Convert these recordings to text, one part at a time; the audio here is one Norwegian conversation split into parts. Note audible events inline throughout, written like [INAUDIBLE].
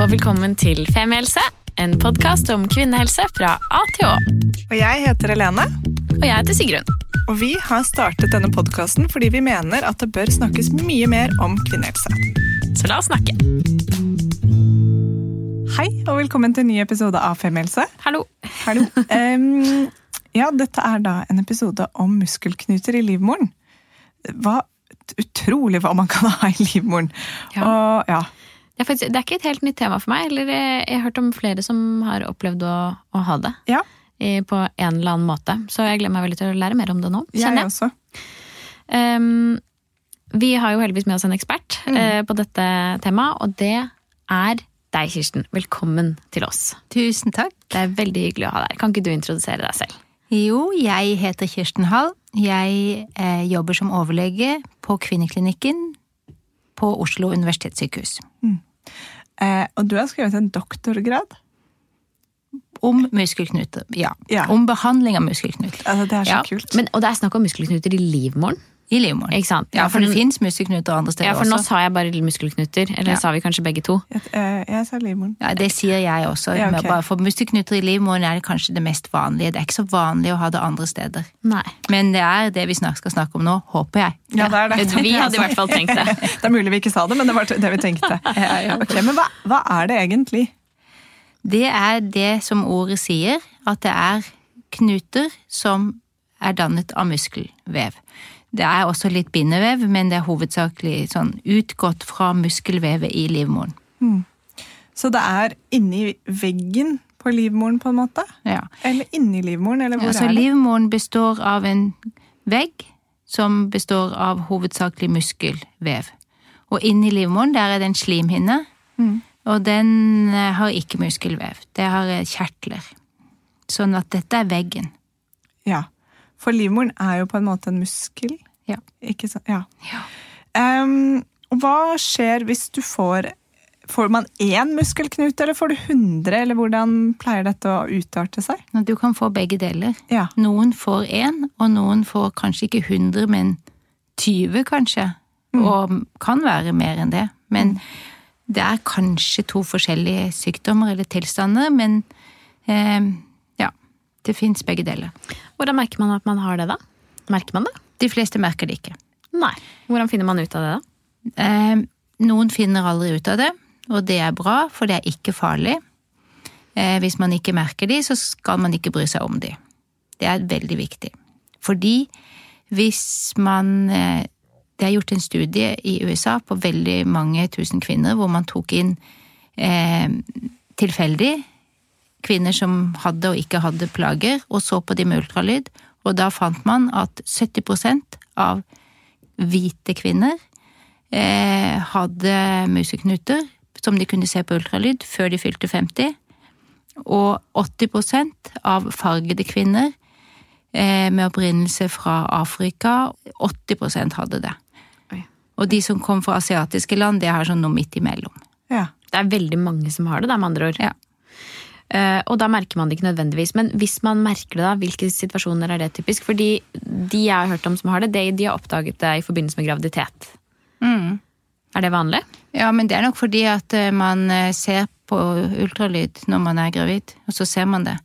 og velkommen til Femihelse, en podkast om kvinnehelse fra A til Å. Og jeg heter Helene, Og jeg heter Sigrun. og vi har startet denne podkasten fordi vi mener at det bør snakkes mye mer om kvinnehelse. Så la oss snakke. Hei, og velkommen til en ny episode av Femihelse. Hallo. Hallo. Um, ja, dette er da en episode om muskelknuter i livmoren. Hva utrolig hva man kan ha i livmoren. Ja. Og ja, Det er, faktisk, det er ikke et helt nytt tema for meg. Eller jeg, jeg har hørt om flere som har opplevd å, å ha det ja i, på en eller annen måte. Så jeg gleder meg veldig til å lære mer om det nå. jeg kjenner jeg. også. Um, vi har jo heldigvis med oss en ekspert eh, på dette temaet, og det er deg, Kirsten. Velkommen til oss. Tusen takk. Det er veldig hyggelig å ha deg. Kan ikke du introdusere deg selv? Jo, jeg heter Kirsten Hall. Jeg eh, jobber som overlege på Kvinneklinikken på Oslo universitetssykehus. Eh, og du har skrevet en doktorgrad. Om muskelknuter. Ja. Ja. Om behandling av muskelknuter Altså, det er så Ja, kult. Men, og det er snakk om muskelknuter i livmoren. I livmoren. Ikke sant? Ja, for det fins muskelknuter andre steder ja, for nå også. sa jeg bare muskelknuter. Eller Ja. sa vi kanskje begge to? Jeg, eh, jeg sa livmoren. Ja, Det sier jeg også. Ja, okay. bare For muskelknuter i livmoren er det kanskje det mest vanlige. Det er ikke så vanlig å ha det andre steder. Nei. Men det er det vi snart skal snakke om nå, håper jeg. Ja, det er det. Vi hadde i hvert fall tenkt det. [LAUGHS] Det er mulig vi ikke sa det, men det var det vi tenkte. [LAUGHS] Ok, Men hva, hva er det egentlig? Det er det som ordet sier, at det er knuter som er dannet av muskelvev. Det er også litt bindevev, men det er hovedsakelig sånn utgått fra muskelvevet i livmoren. Så det er inni veggen på livmoren, på en måte? Ja. Eller inni livmoren, eller hvor ja, er det? livmoren består av en vegg som består av hovedsakelig muskelvev. Og inni livmoren der er det en slimhinne, og den eh, har ikke muskelvev. Det har eh, kjertler. Sånn at dette er veggen. Ja, for livmoren er jo på en måte en muskel. Ja. Ikke sant? Ja. Ehm, og hva skjer hvis du får Får man én muskelknute, eller får du 100, eller hvordan pleier dette å utarte seg? Du kan få begge deler. Ja. Noen får én, og noen får kanskje ikke 100, men 20 kanskje. Og kan være mer enn det. Men det er kanskje to forskjellige sykdommer eller tilstander, men eh, ja, det fins begge deler. Hvordan merker man at man har det, da? Merker man det? De fleste merker det ikke. Nei. Hvordan finner man ut av det, da? Eh, noen finner aldri ut av det, og det er bra, for det er ikke farlig. Eh, hvis man ikke merker de, så skal man ikke bry seg om de. Det er veldig viktig. Fordi hvis man eh, Det er gjort en studie i USA på veldig mange tusen kvinner, hvor man tok inn tilfeldig kvinner som hadde og ikke hadde plager, og så på de med ultralyd, og da fant man at 70 av hvite kvinner eh, hadde museknuter som de kunne se på ultralyd før de fylte 50, og 80 av fargede kvinner eh, med opprinnelse fra Afrika, 80% hadde det. Og de som kom fra asiatiske land, det har sånn noe midt imellom. ja. Det er veldig mange som har det, da, med andre ord. Ja. Eh, og da merker man det ikke nødvendigvis. Men hvis man merker det, da, hvilke situasjoner er det typisk? Fordi de jeg har hørt om som har det, de, de har oppdaget det i forbindelse med graviditet. Er det vanlig? Ja, men det er nok fordi at eh, man eh, ser på ultralyd når man er gravid, og så ser man det.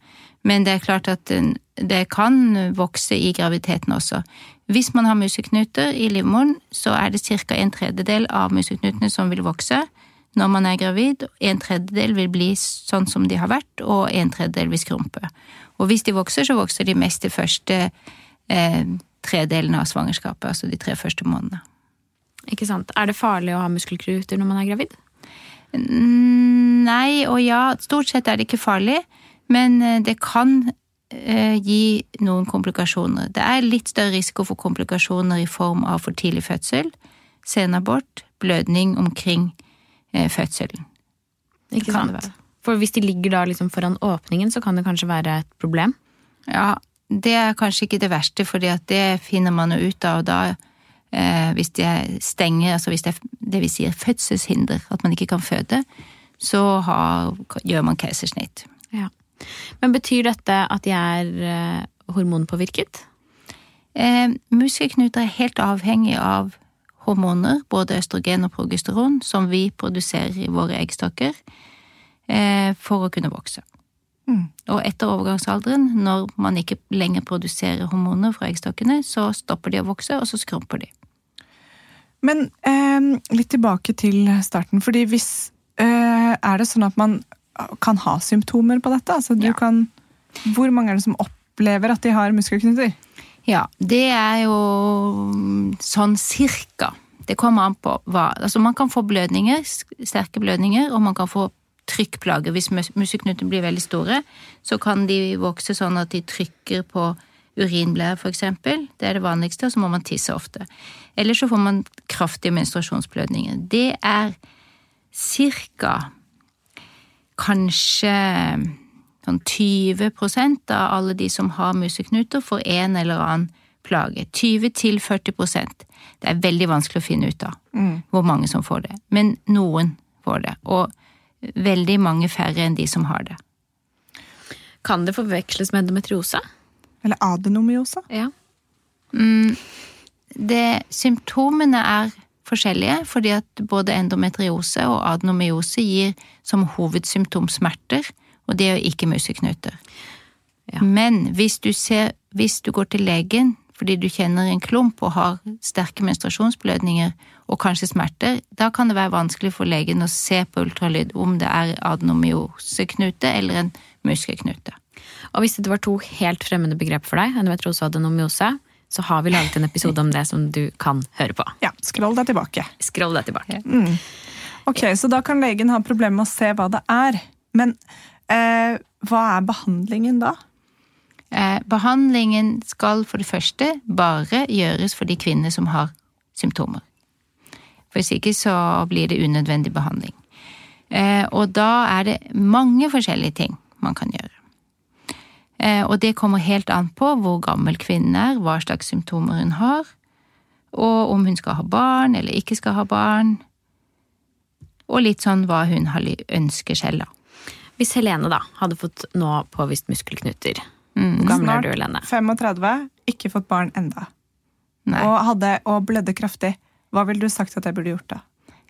Men det er klart at det kan vokse i graviditeten også. Hvis man har museknuter i livmoren, så er det ca. en tredjedel av museknutene som vil vokse når man er gravid. En tredjedel vil bli sånn som de har vært, og en tredjedel vil skrumpe. Og hvis de vokser, så vokser de mest de første eh, tredelene av svangerskapet, altså de tre første månedene. Ikke sant? Er det farlig å ha muskelkruter når man er gravid? Mm, Nei og ja, stort sett er det ikke farlig, men eh, det kan eh, gi noen komplikasjoner. Det er litt større risiko for komplikasjoner i form av for tidlig fødsel, senabort, blødning omkring fødselen. Ikke sant? For hvis de ligger da liksom foran åpningen, så kan det kanskje være et problem? Ja, det er kanskje ikke det verste, fordi det finner man jo ut av da eh, hvis det stenger, altså hvis det det vi sier fødselshinder, at man ikke kan føde, så har, gjør man keisersnitt. Ja. Men betyr dette at de er eh, hormonpåvirket? Eh, muskelknuter er helt avhengig av hormoner, både østrogen og progesteron, som vi produserer i våre eggstokker. eh, for å kunne vokse. Mm. Og etter overgangsalderen, når man ikke lenger produserer hormoner fra eggstokkene, så stopper de å vokse, og så skrumper de. Men eh, litt tilbake til starten. fordi hvis eh, Er det sånn at man kan ha symptomer på dette? Altså, du Ja. kan, hvor mange er det som opplever at de har muskelknuter? Ja, det er jo sånn cirka. Det kommer an på hva Altså, man kan få blødninger, sterke blødninger, og man kan få trykkplager. Hvis mus- blir veldig store, så kan de vokse sånn at de trykker på urinblære, eksempel. Det er det vanligste, og så må man tisse ofte. Eller så får man kraftige menstruasjonsblødninger. Det er cirka kanskje sånn 20% av alle de som har museknuter, får en eller annen plage. 20 til 40% Det er veldig vanskelig å finne ut av hvor mange som får det. Men noen får det, og veldig mange færre enn de som har det. Kan det forveksles med endometriose? Eller adenomyose? Ja. Det, symptomene er forskjellige, fordi at både endometriose og adenomyose gir som hovedsymptom smerter, og det gjør ikke muskelknuter. Ja. Men hvis du, ser, hvis du går til legen fordi du kjenner en klump og har sterke menstruasjonsblødninger og kanskje smerter, da kan det være vanskelig for legen å se på ultralyd om det er adenomyoseknute eller en muskelknute. Og hvis det var to helt fremmede begrep for deg, endometriose og adenomyose, så har vi laget en episode om det som du kan høre på. Ja, skroll deg tilbake. Skroll deg tilbake. Ok, Så da kan legen ha problemer med å se hva det er. Men hva er behandlingen da? Eh, behandlingen skal for det første bare gjøres for de kvinner som har symptomer. For hvis ikke så blir det unødvendig behandling. Eh, og da er det mange forskjellige ting man kan gjøre. Eh, og det kommer helt an på hvor gammel kvinnen er, hva slags symptomer hun har, og om hun skal ha barn eller ikke skal ha barn, og litt sånn hva hun ønsker selv, da. Hvis Helene da hadde fått nå påvist muskelknuter, hvor gammel er du, Helene? 35, ikke fått barn enda. Nei. Og, hadde, og blødde kraftig. Hva ville du sagt at jeg burde gjort da?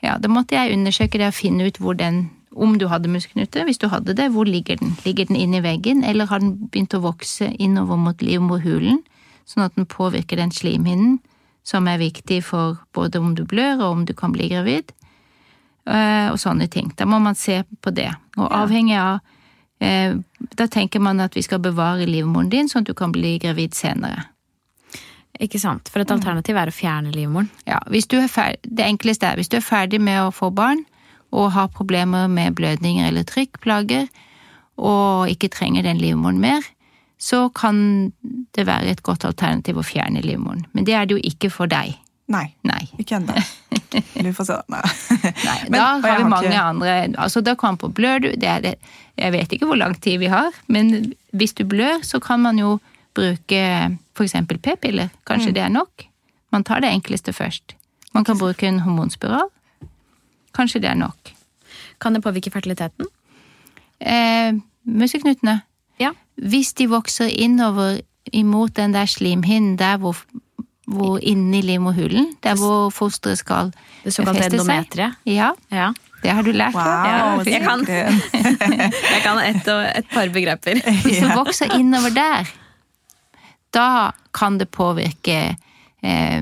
Ja, da måtte jeg undersøke det og finne ut hvor den, om du hadde muskelknute. Hvis du hadde det, hvor ligger den? Ligger den inni veggen, eller har den begynt å vokse innover mot livmorhulen, sånn at den påvirker den slimhinnen som er viktig for både om du blør og om du kan bli gravid, og sånne ting. Da må man se på det. Og avhengig av eh, Da tenker man at vi skal bevare livmoren din, sånn at du kan bli gravid senere. Ikke sant? For et alternativ er å fjerne livmoren. Ja, hvis du er ferdig, det enkleste er hvis du er ferdig med å få barn og har problemer med blødninger eller trykkplager og ikke trenger den livmoren mer, så kan det være et godt alternativ å fjerne livmoren. Men det er det jo ikke for deg. Nei, Nei. ikke ennå. [LAUGHS] [LAUGHS] Vi får se. Nei. Nei [LAUGHS] Men- da har vi mange ikke- andre altså Da kan på blør du det er det, Jeg vet ikke hvor lang tid vi har, men hvis du blør, så kan man jo bruke eksempel p-piller. Kanskje det er nok? Man tar det enkleste først. Man kan bruke en hormonspiral. Kanskje det er nok. Kan det påvirke fertiliteten? Eh, muskelknutene. Ja. Hvis de vokser innover imot den der slimhinnen der hvor, hvor inni livmorhulen, der hvor fosteret skal Det såkalte befeste seg. endometriet? Ja, Ja. det har du lært. Wow, Ja, jeg kan. [LAUGHS] Jeg kan et, et par begreper. [LAUGHS] Hvis det vokser innover der, da kan det påvirke eh,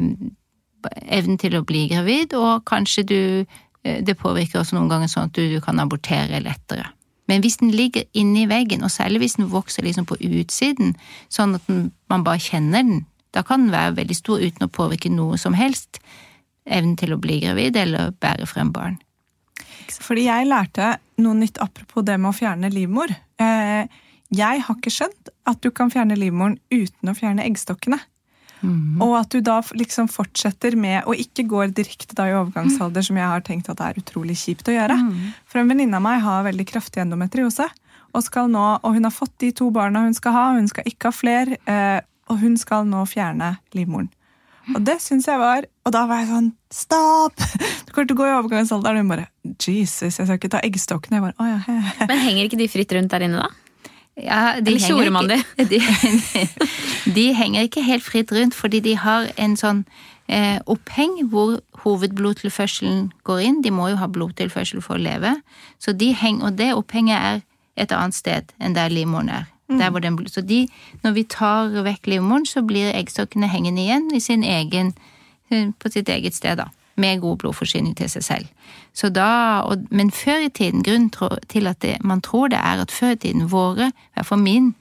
evnen til å bli gravid, og kanskje du eh, Det påvirker også noen ganger sånn at du, du kan abortere lettere. Men hvis den ligger inni veggen, og særlig hvis den vokser liksom på utsiden, sånn at den, man bare kjenner den, da kan den være veldig stor uten å påvirke noe som helst. Evnen til å bli gravid eller bære frem barn. Fordi jeg lærte noe nytt apropos det med å fjerne livmor. Eh, Jeg har ikke skjønt at du kan fjerne livmoren uten å fjerne eggstokkene. Og at du da liksom fortsetter med, og ikke går direkte da i overgangsalder, som jeg har tenkt at det er utrolig kjipt å gjøre. For en venninne av meg har veldig kraftig endometriose, og, skal nå, og hun har fått de to barna hun skal ha, hun skal ikke ha flere, eh, og hun skal nå fjerne livmoren. Og det syns jeg var Og da var jeg sånn Stopp! Du kommer til å gå i overgangsalderen. Og hun bare Jesus, jeg skal ikke ta eggstokkene. Jeg bare, oh, ja, he, he. Men henger ikke de fritt rundt der inne, da? Ja, de Eller tjorer man ikke- de, de henger ikke helt fritt rundt, fordi de har en sånn eh, oppheng hvor hovedblodtilførselen går inn. De må jo ha blodtilførsel for å leve. Så de henger, og det opphenget er et annet sted enn der livmoren er. Mm. Der hvor den, så de, når vi tar vekk livmoren, så blir eggstokkene hengende igjen i sin egen, eh, på sitt eget sted, da. Med god blodforsyning til seg selv. Så da, og, men før i tiden, grunnen til at det, man tror det, er at før i tiden våre, i hvert fall min,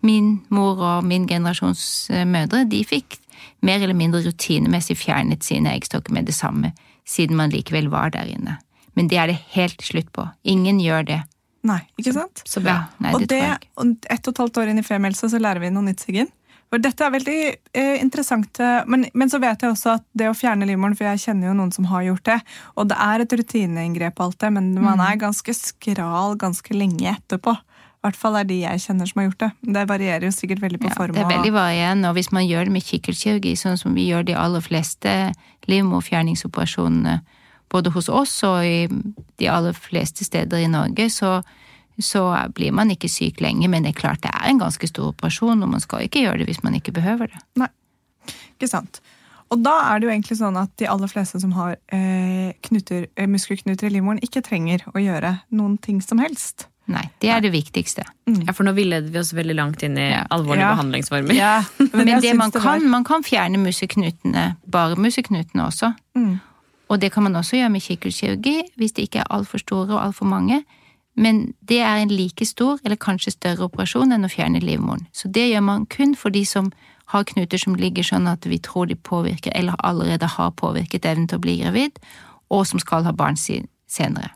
min mor og min generasjons eh, mødre, de fikk mer eller mindre rutinemessig fjernet sine eggstokker med det samme, siden man likevel var der inne. Men det er det helt slutt på. Ingen gjør det. Nei, ikke sant? Så bra. Ja, nei, og det og ett og et halvt år inn i femielse så lærer vi noe nytt, Siggen. For dette er veldig eh, interessant, men, men så vet jeg også at det å fjerne livmoren, for jeg kjenner jo noen som har gjort det, og det er et rutineinngrep alt det, men man Mm. er ganske skral ganske lenge etterpå. I hvert fall er de jeg kjenner som har gjort det. Det varierer jo sikkert veldig på Ja, form. det er veldig varierende, og hvis man gjør det med kikkertkirurgi, sånn som vi gjør de aller fleste livmorfjerningsoperasjonene, både hos oss og i de aller fleste steder i Norge, så, så blir man ikke syk lenge, men det er klart det er en ganske stor operasjon, og man skal ikke gjøre det hvis man ikke behøver det. Nei, ikke sant. Og da er det jo egentlig sånn at de aller fleste som har eh, knuter, eh, muskelknuter i livmoren, ikke trenger å gjøre noen ting som helst. Nei, det er det viktigste. Ja, for nå villeder vi oss veldig langt inn i Ja. alvorlige Ja. behandlingsformer. Men Men det man var- kan, man kan fjerne museknutene, bare museknutene også. Mm. Og det kan man også gjøre med kikkertkirurgi, hvis det ikke er altfor store og altfor mange. Men det er en like stor, eller kanskje større operasjon enn å fjerne livmoren. Så det gjør man kun for de som har knuter som ligger sånn at vi tror de påvirker, eller allerede har påvirket evnen til å bli gravid, og som skal ha barn senere.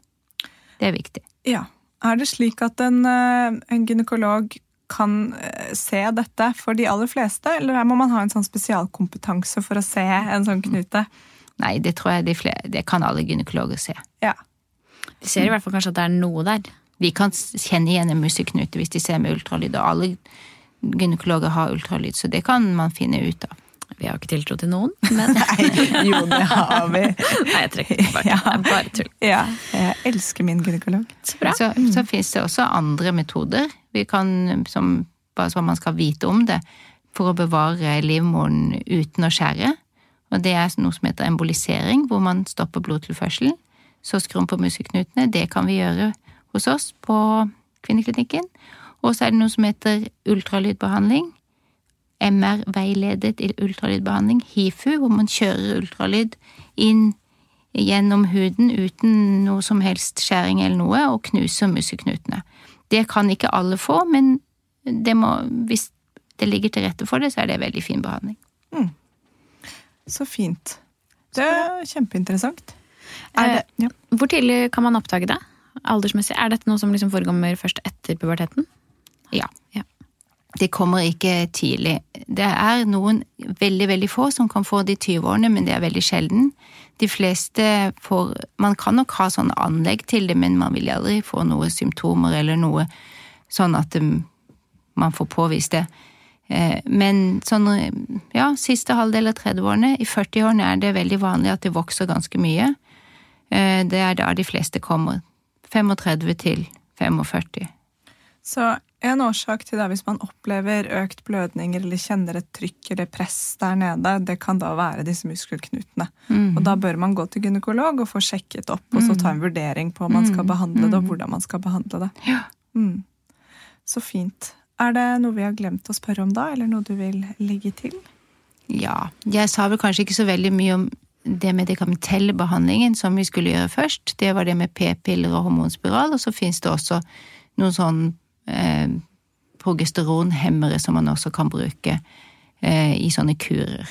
Det er viktig. Ja. Er det slik at en, eh, en gynekolog kan eh, se dette for de aller fleste, eller må man ha en sånn spesialkompetanse for å se en sånn knute? Nei, det tror jeg de flere, det kan alle gynekologer se. Ja. Vi ser i hvert fall kanskje at det er noe der. De kan kjenne igjen en museknute hvis de ser med ultralyd, og alle gynekologer har ultralyd, så det kan man finne ut av. Vi har ikke tiltro til noen, [LAUGHS] men Nei, Jo, det har vi. Nei, jeg trekker tilbake. Det er bare tull. Ja, jeg elsker min gynekolog. Så bra. Så, så finnes det også andre metoder vi kan, som, bare så man skal vite om det, for å bevare livmoren uten å skjære. Og det er noe som heter embolisering, hvor man stopper blodtilførselen. Så skrur på muskelknutene. Det kan vi gjøre hos oss på kvinneklinikken. Og så er det noe som heter ultralydbehandling. MR-veiledet ultralydbehandling, HIFU, hvor man kjører ultralyd inn gjennom huden uten noe som helst skjæring eller noe, og knuser muskelknutene. Det kan ikke alle få, men det må, hvis det ligger til rette for det, så er det veldig fin behandling. Så fint. Det er kjempeinteressant. Er det, ja. Hvor tidlig kan man oppdage det? Aldersmessig? Er dette noe som liksom forekommer først etter puberteten? Ja. Ja. Det kommer ikke tidlig. Det er noen veldig, veldig få som kan få det i 20-årene, men det er veldig sjelden. De fleste får Man kan nok ha sånne anlegg til det, men man vil aldri få noen symptomer eller noe sånn at um, man får påvist det. Eh, Men sånn, ja, siste halvdel av 30-årene, i 40-årene er det veldig vanlig at det vokser ganske mye. Eh, Det er da de fleste kommer. 35 til 45. Så en årsak til det hvis man opplever økt blødninger eller kjenner et trykk eller press der nede, det kan da være disse muskelknutene. Og da bør man gå til gynekolog og få sjekket opp, og så ta en vurdering på om man skal behandle det, og hvordan man skal behandle det. Ja. Mm. Så fint. Er det noe vi har glemt å spørre om da, eller noe du vil legge til? Ja, jeg sa vel kanskje ikke så veldig mye om det medikamentelle behandlingen som vi skulle gjøre først. Det var det med p-piller og hormonspiral, og så finnes det også noen sånn eh, progesteronhemmere som man også kan bruke eh, i sånne kurer.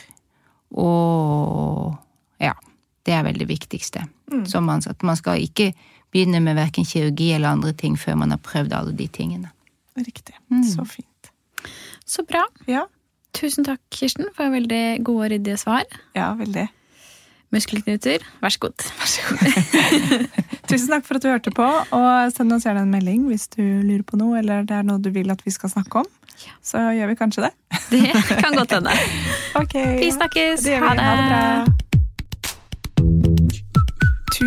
Og ja, det er vel det viktigste. Så man, man skal ikke begynne med verken kirurgi eller andre ting før man har prøvd alle de tingene. Riktig. Så fint. Så bra. Ja, Tusen takk, Kirsten, for veldig gode og ryddige svar. ja veldig. Muskelknuter, vær så god. [LAUGHS] Tusen takk for at du hørte på, og send oss gjerne en melding hvis du lurer på noe, eller det er noe du vil at vi skal snakke om. Så gjør vi kanskje det. Det kan godt hende. [LAUGHS] okay. Vi snakkes. Det vi. Ha det. Ha det bra.